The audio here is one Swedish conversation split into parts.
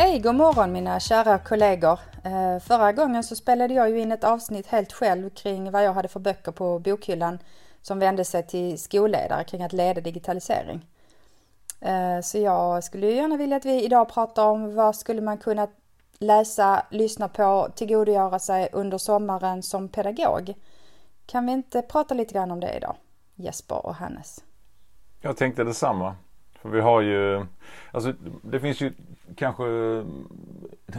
Hej, god morgon mina kära kollegor. Eh, förra gången så spelade jag ju in ett avsnitt helt själv kring vad jag hade för böcker på bokhyllan som vände sig till skolledare kring att leda digitalisering. Eh, så jag skulle gärna vilja att vi idag pratar om vad skulle man kunna läsa, lyssna på, tillgodogöra sig under sommaren som pedagog. Kan vi inte prata lite grann om det idag? Jesper och Hannes. Jag tänkte detsamma. För vi har ju, alltså det finns ju kanske,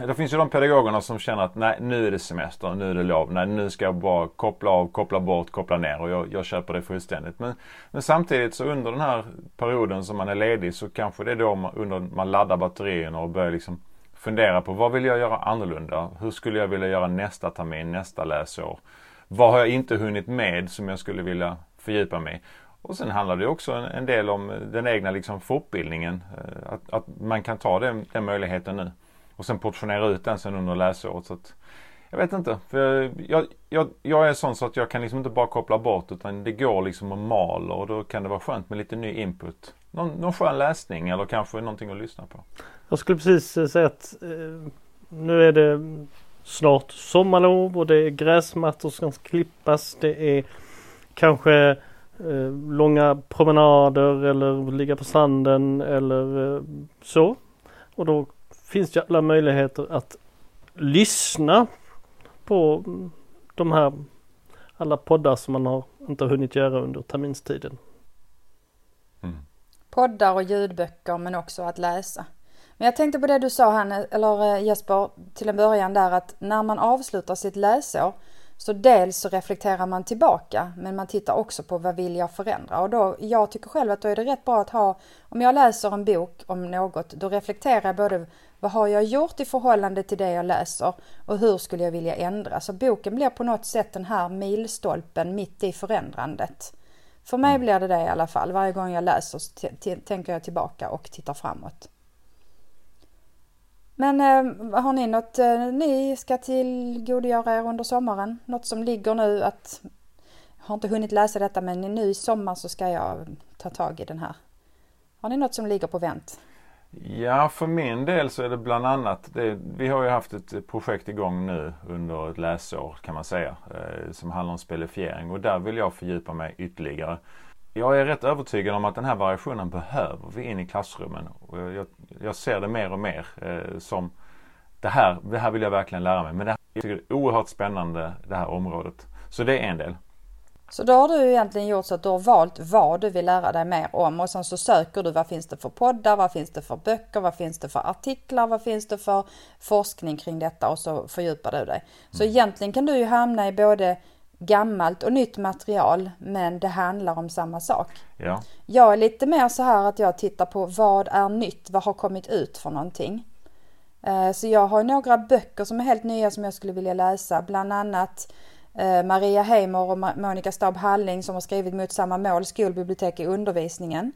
det finns ju de pedagogerna som känner att nej nu är det semester, nu är det lov, nej nu ska jag bara koppla av, koppla bort, koppla ner och jag, jag köper det fullständigt. Men, men samtidigt så under den här perioden som man är ledig så kanske det är då man, under, man laddar batterierna och börjar liksom fundera på vad vill jag göra annorlunda? Hur skulle jag vilja göra nästa termin, nästa läsår? Vad har jag inte hunnit med som jag skulle vilja fördjupa mig och sen handlar det också en, en del om eh, den egna liksom fortbildningen. Eh, att, att man kan ta den, den möjligheten nu. Och sen portionera ut den sen under läsåret. Så att, jag vet inte. För jag, jag, jag är sån så att jag kan liksom inte bara koppla bort utan det går liksom och maler och då kan det vara skönt med lite ny input. Någon, någon skön läsning eller kanske någonting att lyssna på. Jag skulle precis eh, säga att eh, nu är det snart sommarlov och det är gräsmattor som ska klippas. Det är kanske långa promenader eller ligga på sanden eller eh, så. Och då finns det alla möjligheter att lyssna på de här alla poddar som man har inte har hunnit göra under terminstiden. Mm. Poddar och ljudböcker men också att läsa. Men jag tänkte på det du sa Hanne, eller eh, Jesper till en början där att när man avslutar sitt läsår så dels så reflekterar man tillbaka men man tittar också på vad vill jag förändra och då, jag tycker själv att då är det rätt bra att ha, om jag läser en bok om något, då reflekterar jag både vad har jag gjort i förhållande till det jag läser och hur skulle jag vilja ändra? Så boken blir på något sätt den här milstolpen mitt i förändrandet. För mig mm. blir det det i alla fall. Varje gång jag läser så tänker jag tillbaka och tittar framåt. Men eh, har ni något eh, ni ska tillgodogöra er under sommaren? Något som ligger nu att jag har inte hunnit läsa detta men nu i sommar så ska jag ta tag i den här. Har ni något som ligger på vänt? Ja, för min del så är det bland annat, det, vi har ju haft ett projekt igång nu under ett läsår kan man säga, eh, som handlar om spelifiering och där vill jag fördjupa mig ytterligare. Jag är rätt övertygad om att den här variationen behöver vi in i klassrummen. Och jag, jag ser det mer och mer eh, som det här, det här vill jag verkligen lära mig. Men det här, jag tycker det är oerhört spännande det här området. Så det är en del. Så då har du egentligen gjort så att du har valt vad du vill lära dig mer om och sen så söker du vad finns det för poddar, vad finns det för böcker, vad finns det för artiklar, vad finns det för forskning kring detta och så fördjupar du dig. Så mm. egentligen kan du ju hamna i både gammalt och nytt material men det handlar om samma sak. Ja. Jag är lite mer så här att jag tittar på vad är nytt, vad har kommit ut för någonting. Eh, så jag har några böcker som är helt nya som jag skulle vilja läsa, bland annat eh, Maria Heimer och Monica Staub Halling som har skrivit Mot samma mål, skolbibliotek i undervisningen.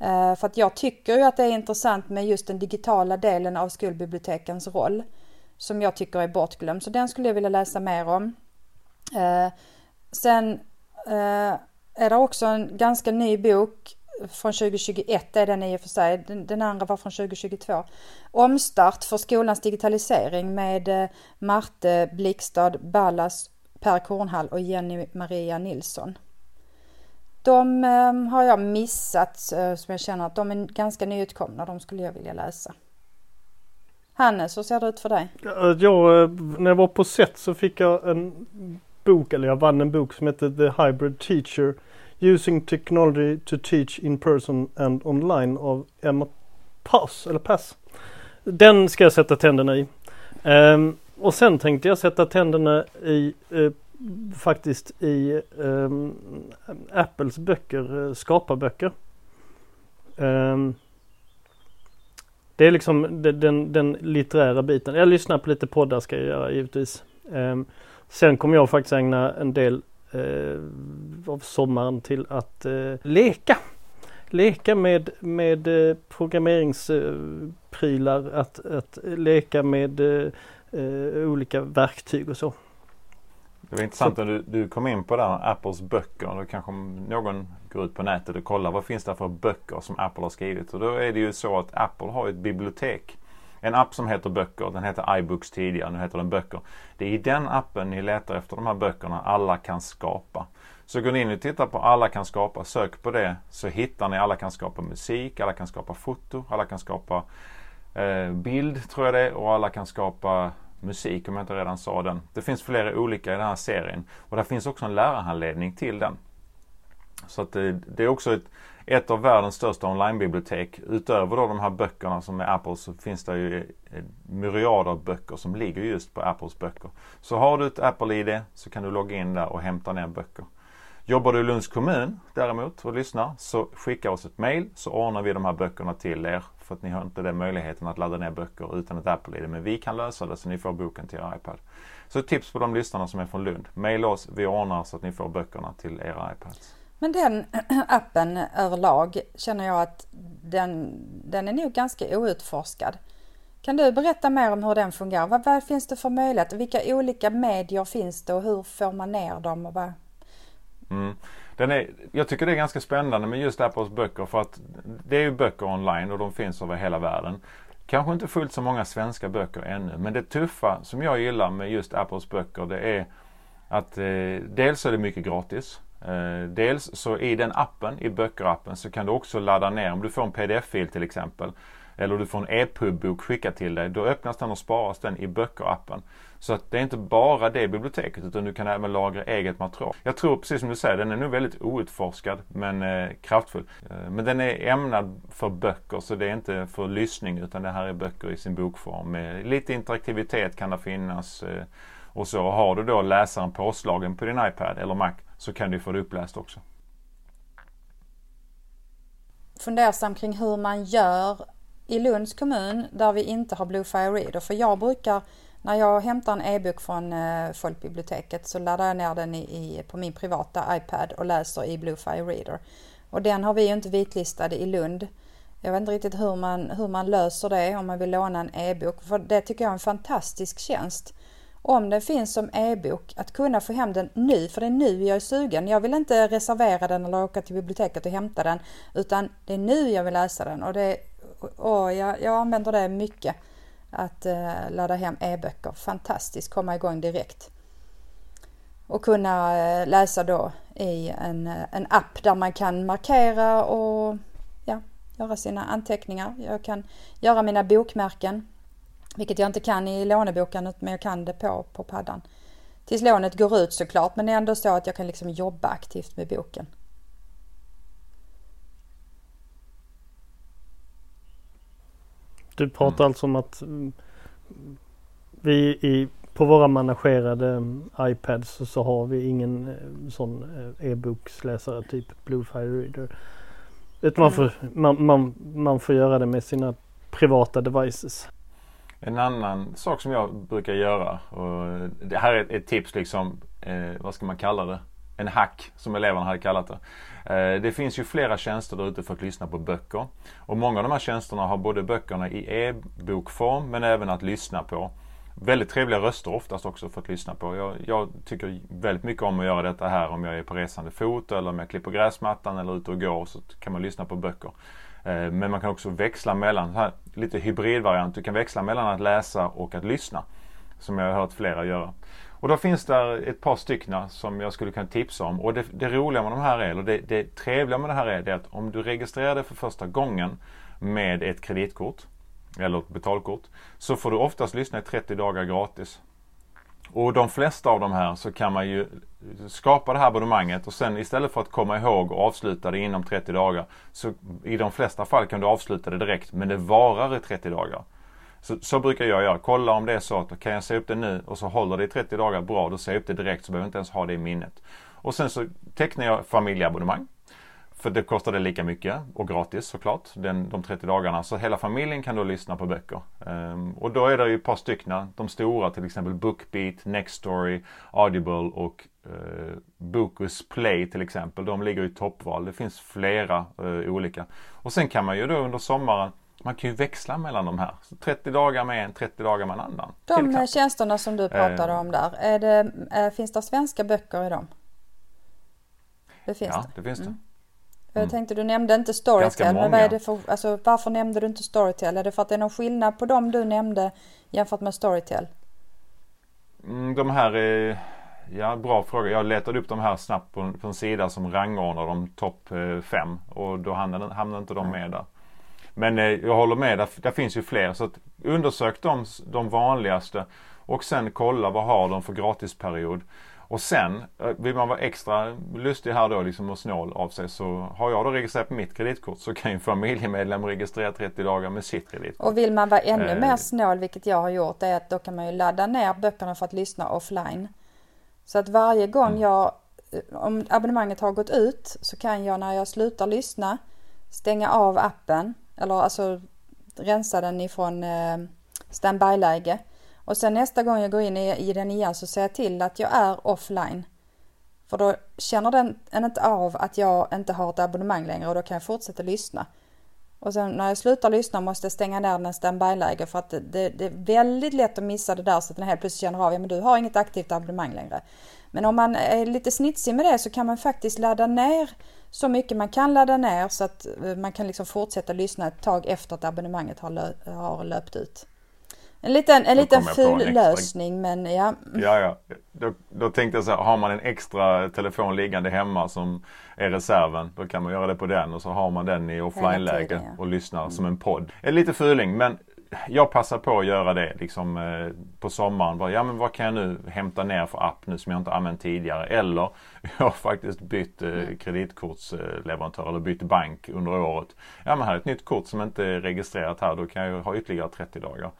Eh, för att jag tycker ju att det är intressant med just den digitala delen av skolbibliotekens roll som jag tycker är bortglömd. Så den skulle jag vilja läsa mer om. Eh, sen eh, är det också en ganska ny bok från 2021 är den i och för sig. Den, den, andra var från 2022. Omstart för skolans digitalisering med eh, Marte Blixstad Ballas, Per Kornhall och Jenny Maria Nilsson. De eh, har jag missat eh, som jag känner att de är ganska nyutkomna. De skulle jag vilja läsa. Hannes, hur ser det ut för dig? Eh, jag, eh, när jag var på set så fick jag en bok, eller jag vann en bok som heter The Hybrid Teacher Using Technology to Teach in Person and Online av Emma Pass, eller Pass. Den ska jag sätta tänderna i. Um, och sen tänkte jag sätta tänderna i uh, faktiskt i um, Apples böcker, uh, skaparböcker. Um, det är liksom den, den, den, litterära biten. Jag lyssnar på lite poddar ska jag göra givetvis. Um, Sen kommer jag faktiskt ägna en del eh, av sommaren till att eh, leka. Leka med, med eh, programmeringsprylar, att, att leka med eh, eh olika verktyg och så. Det var intressant att du, du kom in på där Apples böcker. Då kanske någon går ut på nätet och kollar vad finns det för böcker som Apple har skrivit. Och då är det ju så att Apple har ett bibliotek en app som heter Böcker. Den heter iBooks tidigare, nu heter den Böcker. Det är i den appen ni letar efter de här böckerna Alla kan skapa. Så går ni in och tittar på Alla kan skapa, sök på det så hittar ni Alla kan skapa musik, alla kan skapa foto, alla kan skapa eh, bild tror jag det är och alla kan skapa musik om jag inte redan sa den. Det finns flera olika i den här serien och det finns också en lärarhandledning till den. Så att det, det är också ett, ett av världens största onlinebibliotek. Utöver då de här böckerna som är Apples så finns det ju myriader av böcker som ligger just på Apples böcker. Så har du ett Apple-ID så kan du logga in där och hämta ner böcker. Jobbar du i Lunds kommun däremot och lyssnar så skicka oss ett mail så ordnar vi de här böckerna till er. För att ni har inte den möjligheten att ladda ner böcker utan ett Apple-ID. Men vi kan lösa det så ni får boken till er iPad. Så ett tips på de lyssnarna som är från Lund. Maila oss, vi ordnar så att ni får böckerna till era iPads. Men den appen överlag känner jag att den, den är nog ganska outforskad. Kan du berätta mer om hur den fungerar? Vad, vad finns det för möjligheter? Vilka olika medier finns det och hur får man ner dem? Och vad? Mm. Den är, jag tycker det är ganska spännande med just Apples böcker för att det är ju böcker online och de finns över hela världen. Kanske inte fullt så många svenska böcker ännu men det tuffa som jag gillar med just Apples böcker det är att eh, dels är det mycket gratis. Eh, dels så i den appen, i böckerappen, så kan du också ladda ner, om du får en pdf-fil till exempel, eller du får en e-pubbok skickad till dig, då öppnas den och sparas den i böckerappen. Så att det är inte bara det biblioteket utan du kan även lagra eget material. Jag tror precis som du säger, den är nog väldigt outforskad men eh, kraftfull. Eh, men den är ämnad för böcker så det är inte för lyssning utan det här är böcker i sin bokform. Med lite interaktivitet kan det finnas. Eh, och så har du då läsaren påslagen på din iPad eller Mac så kan du få det uppläst också. Fundersam kring hur man gör i Lunds kommun där vi inte har Bluefire Reader. För jag brukar, när jag hämtar en e-bok från eh, folkbiblioteket så laddar jag ner den i, i, på min privata iPad och läser i Bluefire Reader. Och den har vi ju inte vitlistade i Lund. Jag vet inte riktigt hur man, hur man löser det om man vill låna en e-bok. För det tycker jag är en fantastisk tjänst om den finns som e-bok, att kunna få hem den nu, för det är nu jag är sugen. Jag vill inte reservera den eller åka till biblioteket och hämta den, utan det är nu jag vill läsa den och, det, och jag, jag använder det mycket. Att eh, ladda hem e-böcker, fantastiskt, komma igång direkt. Och kunna eh, läsa då i en, eh, en app där man kan markera och ja, göra sina anteckningar. Jag kan göra mina bokmärken vilket jag inte kan i låneboken men jag kan det på, på paddan. Tills lånet går ut såklart men det är ändå så att jag kan liksom jobba aktivt med boken. Du pratar mm. alltså om att mm, vi i, på våra managerade mm, iPads så, har vi ingen eh, sån eh, e-boksläsare typ Bluefire Reader. Utan man, får, man, man, man får göra det med sina privata devices. En annan sak som jag brukar göra och det här är ett tips liksom, eh, vad ska man kalla det? En hack som eleverna hade kallat det. Eh, det finns ju flera tjänster där ute för att lyssna på böcker. Och många av de här tjänsterna har både böckerna i e-bokform men även att lyssna på. Väldigt trevliga röster oftast också för att lyssna på. Jag, jag, tycker väldigt mycket om att göra detta här om jag är på resande fot eller om jag klipper gräsmattan eller ute och går så kan man lyssna på böcker. Eh, men man kan också växla mellan, här, lite hybridvariant, du kan växla mellan att läsa och att lyssna. Som jag har hört flera göra. Och då finns det ett par stycken som jag skulle kunna tipsa om. Och det, det roliga med de här är, eller det, det trevliga med det här är, det att om du registrerar dig för första gången med ett kreditkort eller ett betalkort så får du oftast lyssna i 30 dagar gratis. Och de flesta av de här så kan man ju skapa det här abonnemanget och sen istället för att komma ihåg och avsluta det inom 30 dagar så i de flesta fall kan du avsluta det direkt men det varar i 30 dagar. Så, så brukar jag göra. Kolla om det är så att kan jag säga upp det nu och så håller det i 30 dagar bra. Då säger jag upp det direkt så behöver jag inte ens ha det i minnet. Och sen så tecknar jag familjeabonnemang. För det kostade lika mycket och gratis såklart, den, de 30 dagarna. Så hela familjen kan då lyssna på böcker. Um, och då är det ju ett par stycken, de stora till exempel Bookbeat, Nextory, Audible och uh, Bokus Play till exempel. De ligger i toppval. Det finns flera uh, olika. Och sen kan man ju då under sommaren man kan ju växla mellan de här. Så 30 dagar med en, 30 dagar med en annan. De tjänsterna som du pratade uh, om där, är det, finns det svenska böcker i dem? Det finns ja, det. det finns det. Mm. Jag Mm. tänkte du nämnde inte Storytel. Men vad är det för, alltså, varför nämnde du inte Storytel? Är det för att det är någon skillnad på dem du nämnde jämfört med Storytel? Mm, de här är, ja bra fråga. Jag letade upp de här snabbt på, på en sida som rangordnar de topp eh, fem och då hamnade, hamnade inte de med där. Men eh, jag håller med, där, där finns ju fler. Så att undersök de, de vanligaste och sen kolla vad har de för gratisperiod. Och sen eh, vill man vara extra lustig här då liksom och snål av sig så har jag då registrerat på mitt kreditkort så kan ju familjemedlem registrera 30 dagar med sitt kreditkort. Och vill man vara ännu Eh. mer snål, vilket jag har gjort, är att då kan man ju ladda ner böckerna för att lyssna offline. Så att varje gång Mm. jag, om abonnemanget har gått ut, så kan jag när jag slutar lyssna stänga av appen, eller alltså rensa den ifrån eh, standby-läge. Och sen nästa gång jag går in i, i den igen så ser jag till att jag är offline. För då känner den den inte av att jag inte har ett abonnemang längre och då kan jag fortsätta lyssna. Och sen när jag slutar lyssna måste jag stänga ner den standby-läge för att det, det, det är väldigt lätt att missa det där så att den helt plötsligt känner av, ja men du har inget aktivt abonnemang längre. Men om man är lite snitsig med det så kan man faktiskt ladda ner så mycket man kan ladda ner så att eh, man kan liksom fortsätta lyssna ett tag efter att abonnemanget har, lö- har löpt ut. En liten, en liten en ful extra- lösning men ja. Ja, ja. Då, då tänkte jag så här, har man en extra telefon liggande hemma som är reserven, då kan man göra det på den och så har man den i offline-läge ja. och lyssnar som en podd. Är lite fuling, men jag passar på att göra det liksom eh, på sommaren. Bara, ja men vad kan jag nu hämta ner för app nu som jag inte använt tidigare? Eller jag har faktiskt bytt eh, kreditkortsleverantör eller bytt bank under året. Ja men här är ett nytt kort som inte är registrerat här. Då kan jag ha ytterligare 30 dagar.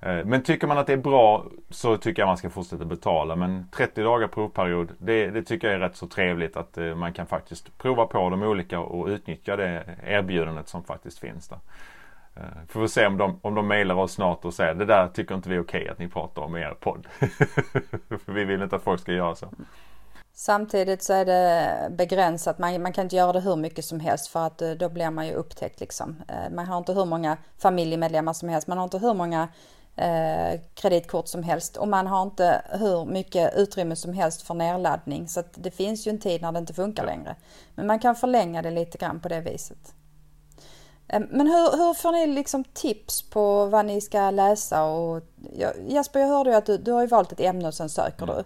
Eh, men tycker man att det är bra så tycker jag man ska fortsätta betala. Men 30 dagar provperiod, det, det tycker jag är rätt så trevligt att eh, man kan faktiskt prova på de olika och utnyttja det erbjudandet som faktiskt finns där. Eh, får vi se om de, om de mejlar oss snart och säger det där tycker inte vi är okej att ni pratar om i er podd. För vi vill inte att folk ska göra så. Samtidigt så är det begränsat. Man, man kan inte göra det hur mycket som helst för att då blir man ju upptäckt liksom. Man har inte hur många familjemedlemmar som helst. Man har inte hur många eh, kreditkort som helst och man har inte hur mycket utrymme som helst för nedladdning. Så att det finns ju en tid när det inte funkar längre. Men man kan förlänga det lite grann på det viset. Eh, Men hur, hur får ni liksom tips på vad ni ska läsa? Och, ja, Jesper, jag hörde ju att du, du har ju valt ett ämne och sen söker du.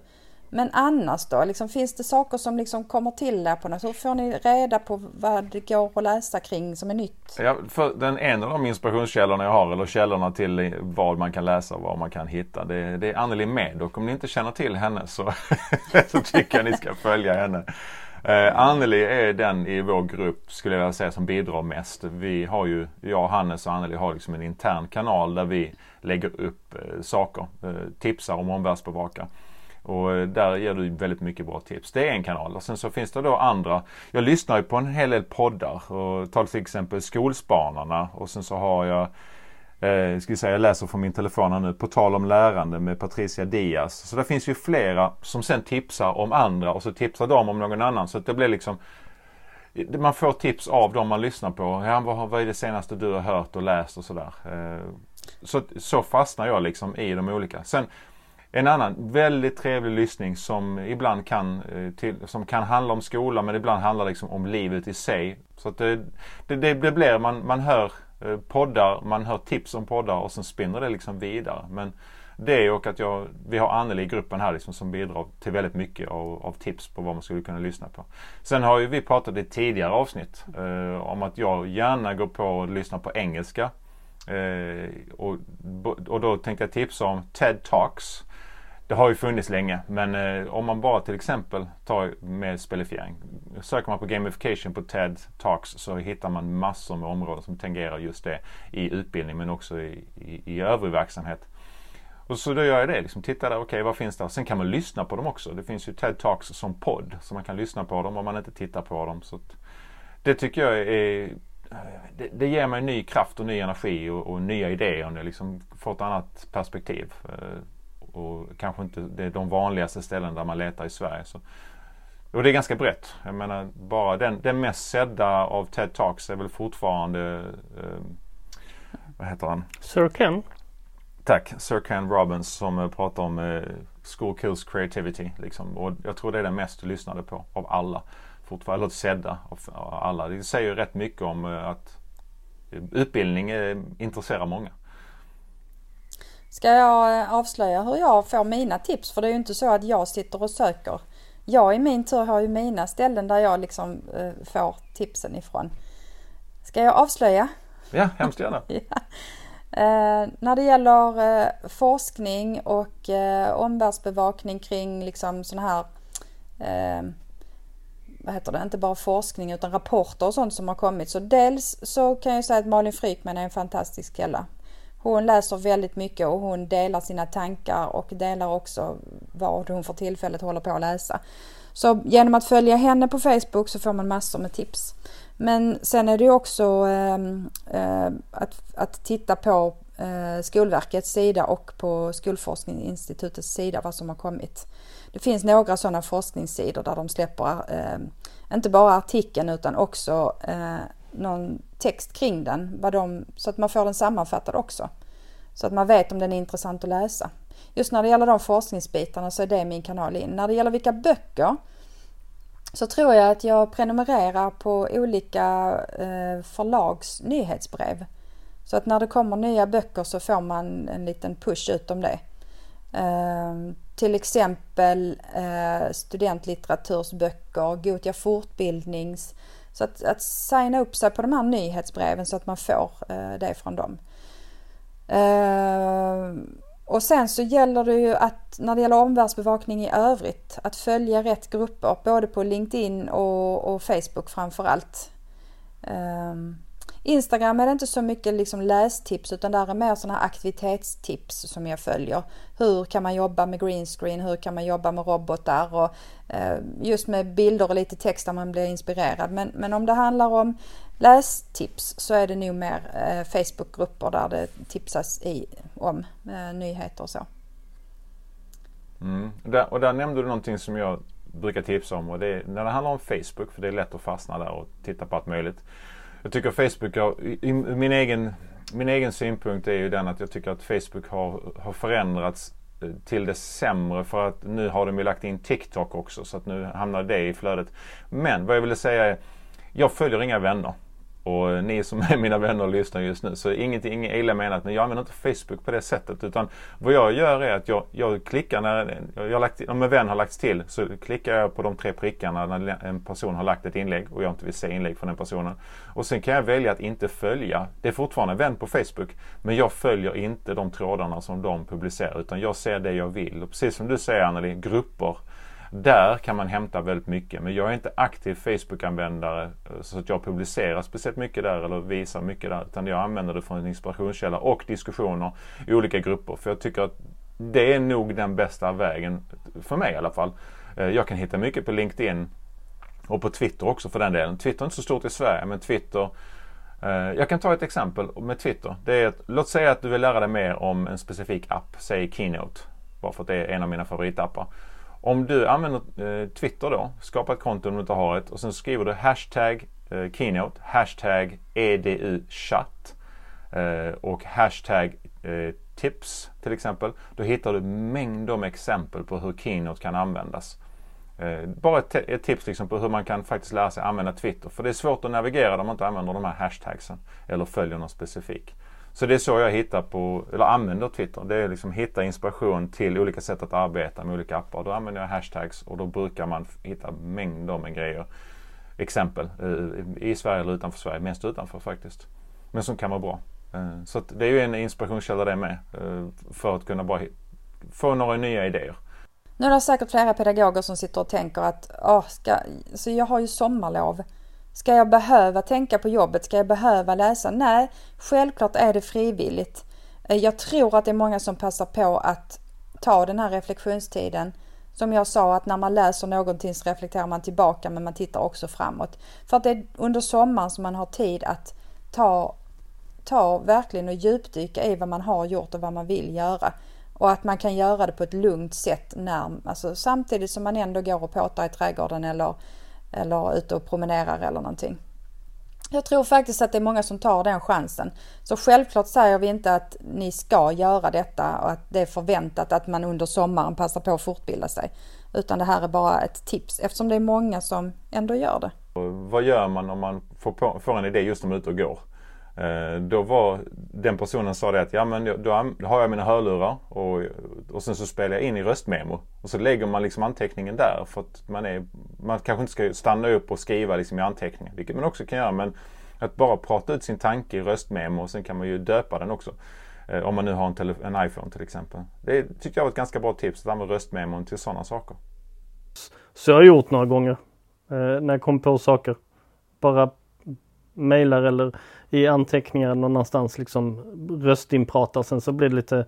Men annars då? Liksom, finns det saker som liksom kommer till där på något? Hur får ni reda på vad det går att läsa kring som är nytt? Ja, för den en av de inspirationskällorna jag har eller källorna till vad man kan läsa och vad man kan hitta. Det, det är Anneli Med och om ni inte känner till henne så, så tycker jag ni ska följa henne. Eh, Anneli är den i vår grupp skulle jag vilja säga som bidrar mest. Vi har ju, jag, Hannes och Anneli har liksom en intern kanal där vi lägger upp eh, saker, eh, tipsar om omvärldsbevakare. Och eh, där ger du väldigt mycket bra tips. Det är en kanal. Och sen så finns det då andra. Jag lyssnar ju på en hel del poddar. Och tar till exempel Skolspanarna. Och sen så har jag Eh, ska vi säga, jag läser från min telefon här nu. På tal om lärande med Patricia Diaz. Så det finns ju flera som sen tipsar om andra och så tipsar de om någon annan. Så att det blir liksom man får tips av dem man lyssnar på. Ja, vad, vad är det senaste du har hört och läst och sådär. Eh, så, så fastnar jag liksom i de olika. Sen en annan väldigt trevlig lyssning som ibland kan, eh, till, som kan handla om skolan men ibland handlar liksom om livet i sig. Så att det, det, det, det blir, man, man hör eh, poddar, man hör tips om poddar och sen spinner det liksom vidare. Men det och att jag, vi har Anneli i gruppen här liksom som bidrar till väldigt mycket av, av tips på vad man skulle kunna lyssna på. Sen har ju vi pratat i tidigare avsnitt eh, om att jag gärna går på och lyssnar på engelska. Eh, och, och då tänkte jag tipsa om TED Talks. Det har ju funnits länge men eh, om man bara till exempel tar med spelifiering. Söker man på gamification på TED Talks så hittar man massor med områden som tangerar just det i utbildning men också i, i, i övrig verksamhet. Och så då gör jag det. Liksom, tittar där, okej okay, vad finns där? Sen kan man lyssna på dem också. Det finns ju TED Talks som podd. Så man kan lyssna på dem om man inte tittar på dem. Så det tycker jag är det, det ger mig ny kraft och ny energi och, och nya idéer. Och liksom får ett annat perspektiv. Eh, och kanske inte det är de vanligaste ställen där man letar i Sverige. Så. Och det är ganska brett. Jag menar bara den, den mest sedda av TED Talks är väl fortfarande eh, vad heter han? Sir Ken? Tack, Sir Ken Robbins som uh, pratar om uh, School Kills Creativity. Liksom. Och jag tror det är den mest lyssnade på av alla. fortfarande sedda av alla. Det säger ju rätt mycket om eh, att utbildning intresserar många. Ska jag avslöja hur jag får mina tips? För det är ju inte så att jag sitter och söker. Jag i min tur har ju mina ställen där jag liksom eh, får tipsen ifrån. Ska jag avslöja? Ja, hemskt gärna. ja. eh, när det gäller eh, forskning och eh, omvärldsbevakning kring liksom sådana här eh, vad heter det, inte bara forskning utan rapporter och sånt som har kommit. Så dels så kan jag säga att Malin Frykman är en fantastisk källa. Hon läser väldigt mycket och hon delar sina tankar och delar också vad hon för tillfället håller på att läsa. Så genom att följa henne på Facebook så får man massor med tips. Men sen är det ju också ehm, eh, att, att titta på eh, Skolverkets sida och på Skolforskningsinstitutets sida vad som har kommit. Det finns några sådana forskningssidor där de släpper eh, inte bara artikeln utan också eh, någon text kring den, vad de, så att man får den sammanfattad också. Så att man vet om den är intressant att läsa. Just när det gäller de forskningsbitarna så är det min kanal in. När det gäller vilka böcker så tror jag att jag prenumererar på olika eh, förlags nyhetsbrev. Så att när det kommer nya böcker så får man en liten push utom det. Ehm, till exempel eh, studentlitteratursböcker, Gotia fortbildnings. Så att, att signa upp sig på de här nyhetsbreven så att man får eh, det från dem. Eh, och sen så gäller det ju att när det gäller omvärldsbevakning i övrigt att följa rätt grupper både på LinkedIn och, och Facebook framför allt. Um, eh, Instagram är det inte så mycket liksom lästips utan där är mer sådana här aktivitetstips som jag följer. Hur kan man jobba med greenscreen? Hur kan man jobba med robotar? Och eh, just med bilder och lite text där man blir inspirerad. Men, men om det handlar om lästips så är det nog mer eh, Facebookgrupper där det tipsas i, om eh, nyheter och så. Mm. Där, och där nämnde du någonting som jag brukar tipsa om och det är när det handlar om Facebook för det är lätt att fastna där och titta på allt möjligt. Jag tycker Facebook har, i, min egen, min egen synpunkt är ju den att jag tycker att Facebook har, har förändrats eh, till det sämre för att nu har de ju lagt in TikTok också så att nu hamnar det i flödet. Men vad jag ville säga är, jag följer inga vänner. Och ni som är mina vänner och lyssnar just nu, så ingenting inget illa menat, men jag använder inte Facebook på det sättet. Utan vad jag gör är att jag, jag klickar när jag lagt, om en vän har lagts till, så klickar jag på de tre prickarna när en person har lagt ett inlägg och jag inte vill se inlägg från den personen. Och sen kan jag välja att inte följa. Det är fortfarande en vän på Facebook, men jag följer inte de trådarna som de publicerar, utan jag ser det jag vill. Och precis som du säger Anneli, grupper där kan man hämta väldigt mycket. Men jag är inte aktiv Facebook-användare eh, så att jag publicerar speciellt mycket där eller visar mycket där. Utan jag använder det från en inspirationskälla och diskussioner i olika grupper. För jag tycker att det är nog den bästa vägen, för mig i alla fall. Eh, jag kan hitta mycket på LinkedIn och på Twitter också för den delen. Twitter är inte så stort i Sverige men Twitter eh, jag kan ta ett exempel med Twitter. Det är att, låt säga att du vill lära dig mer om en specifik app, säg Keynote. Bara för att det är en av mina favoritappar. Om du använder eh, Twitter då, skapa ett konto om du inte har ett och sen skriver du hashtag eh, keynote, hashtag educhat eh, och hashtag eh, tips till exempel. Då hittar du mängder med exempel på hur keynote kan användas. Eh, bara ett, ett, tips liksom på hur man kan faktiskt lära sig använda Twitter. För det är svårt att navigera om man inte använder de här hashtagsen eller följer någon specifik. Så det är så jag hittar på, eller använder Twitter. Det är liksom hitta inspiration till olika sätt att arbeta med olika appar. Då använder jag hashtags och då brukar man hitta mängder med grejer. Exempel eh, i Sverige eller utanför Sverige. Mest utanför faktiskt. Men som kan vara bra. Eh, så det är ju en inspirationskälla det med. Eh, för att kunna bara få några nya idéer. Nu är det säkert flera pedagoger som sitter och tänker att Åh, ska, så jag har ju sommarlov. Ska jag behöva tänka på jobbet? Ska jag behöva läsa? Nej, självklart är det frivilligt. Eh, jag tror att det är många som passar på att ta den här reflektionstiden. Som jag sa att när man läser någonting så reflekterar man tillbaka men man tittar också framåt. För att det är under sommaren som man har tid att ta, ta verkligen och djupdyka i vad man har gjort och vad man vill göra. Och att man kan göra det på ett lugnt sätt när, alltså samtidigt som man ändå går och påtar i trädgården eller eller ute och promenerar eller någonting. Jag tror faktiskt att det är många som tar den chansen. Så självklart säger vi inte att ni ska göra detta och att det är förväntat att man under sommaren passar på att fortbilda sig. Utan det här är bara ett tips eftersom det är många som ändå gör det. Vad gör man om man får, på, får en idé just när man är ute och går? Eh, då var den personen sa det att ja men då har jag mina hörlurar och, och sen så spelar jag in i röstmemo. Och så lägger man liksom anteckningen där för att man, är, man kanske inte ska stanna upp och skriva liksom i anteckningen. Vilket man också kan göra men att bara prata ut sin tanke i röstmemo och sen kan man ju döpa den också. Eh, om man nu har en, en, iPhone till exempel. Det tycker jag var ett ganska bra tips att använda röstmemon till sådana saker. Så jag har gjort några gånger eh, när jag kom på saker. Bara mejlar eller i anteckningar någonstans liksom röstinpratar. Sen så blir det lite,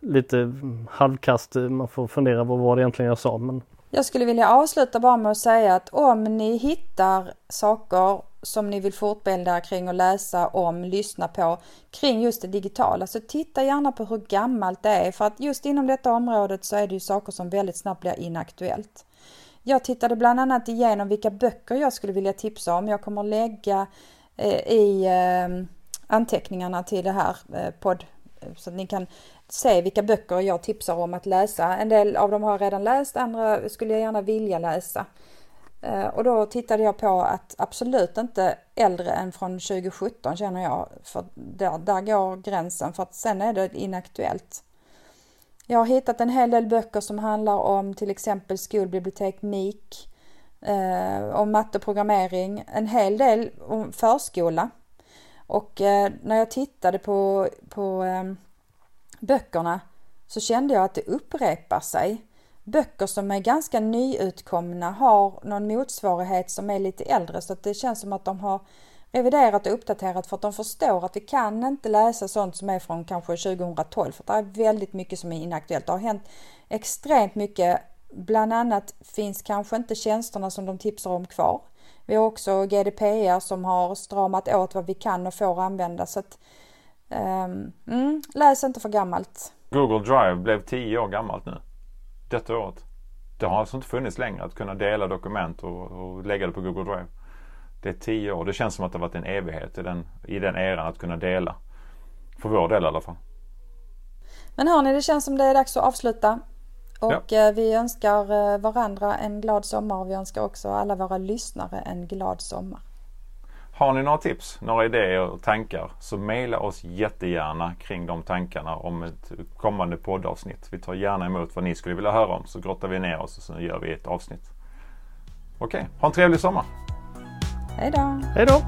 lite halvkast. Man får fundera på vad det egentligen jag sa. Men... Jag skulle vilja avsluta bara med att säga att om ni hittar saker som ni vill fortbilda kring och läsa om, lyssna på kring just det digitala. Så titta gärna på hur gammalt det är för att just inom detta området så är det ju saker som väldigt snabbt blir inaktuellt. Jag tittade bland annat igenom vilka böcker jag skulle vilja tipsa om. Jag kommer lägga eh, i eh, anteckningarna till det här eh, podd eh, så att ni kan se vilka böcker jag tipsar om att läsa. En del av dem har jag redan läst, andra skulle jag gärna vilja läsa. Eh, och då tittade jag på att absolut inte äldre än från 2017 känner jag, för där, där går gränsen för att sen är det inaktuellt. Jag har hittat en hel del böcker som handlar om till exempel skolbibliotek MIK, eh, om matte och programmering, en hel del om förskola. Och eh, när jag tittade på, på eh, böckerna så kände jag att det upprepar sig. Böcker som är ganska nyutkomna har någon motsvarighet som är lite äldre så att det känns som att de har reviderat och uppdaterat för att de förstår att vi kan inte läsa sånt som är från kanske 2012 för det är väldigt mycket som är inaktuellt. Det har hänt extremt mycket. Bland annat finns kanske inte tjänsterna som de tipsar om kvar. Vi har också GDPR som har stramat åt vad vi kan och får använda så att um, mm, läs inte för gammalt. Google Drive blev tio år gammalt nu. Detta året. Det har alltså inte funnits längre att kunna dela dokument och, och lägga det på Google Drive. Det är tio år. Det känns som att det varit en evighet i den, i den eran att kunna dela. För vår del i alla fall. Men hörni, det känns som det är dags att avsluta. Och ja. Eh, vi önskar eh, varandra en glad sommar och vi önskar också alla våra lyssnare en glad sommar. Har ni några tips, några idéer och tankar så mejla oss jättegärna kring de tankarna om ett kommande poddavsnitt. Vi tar gärna emot vad ni skulle vilja höra om så grottar vi ner oss och så gör vi ett avsnitt. Okej, ha en trevlig sommar! Hej då! Hej då!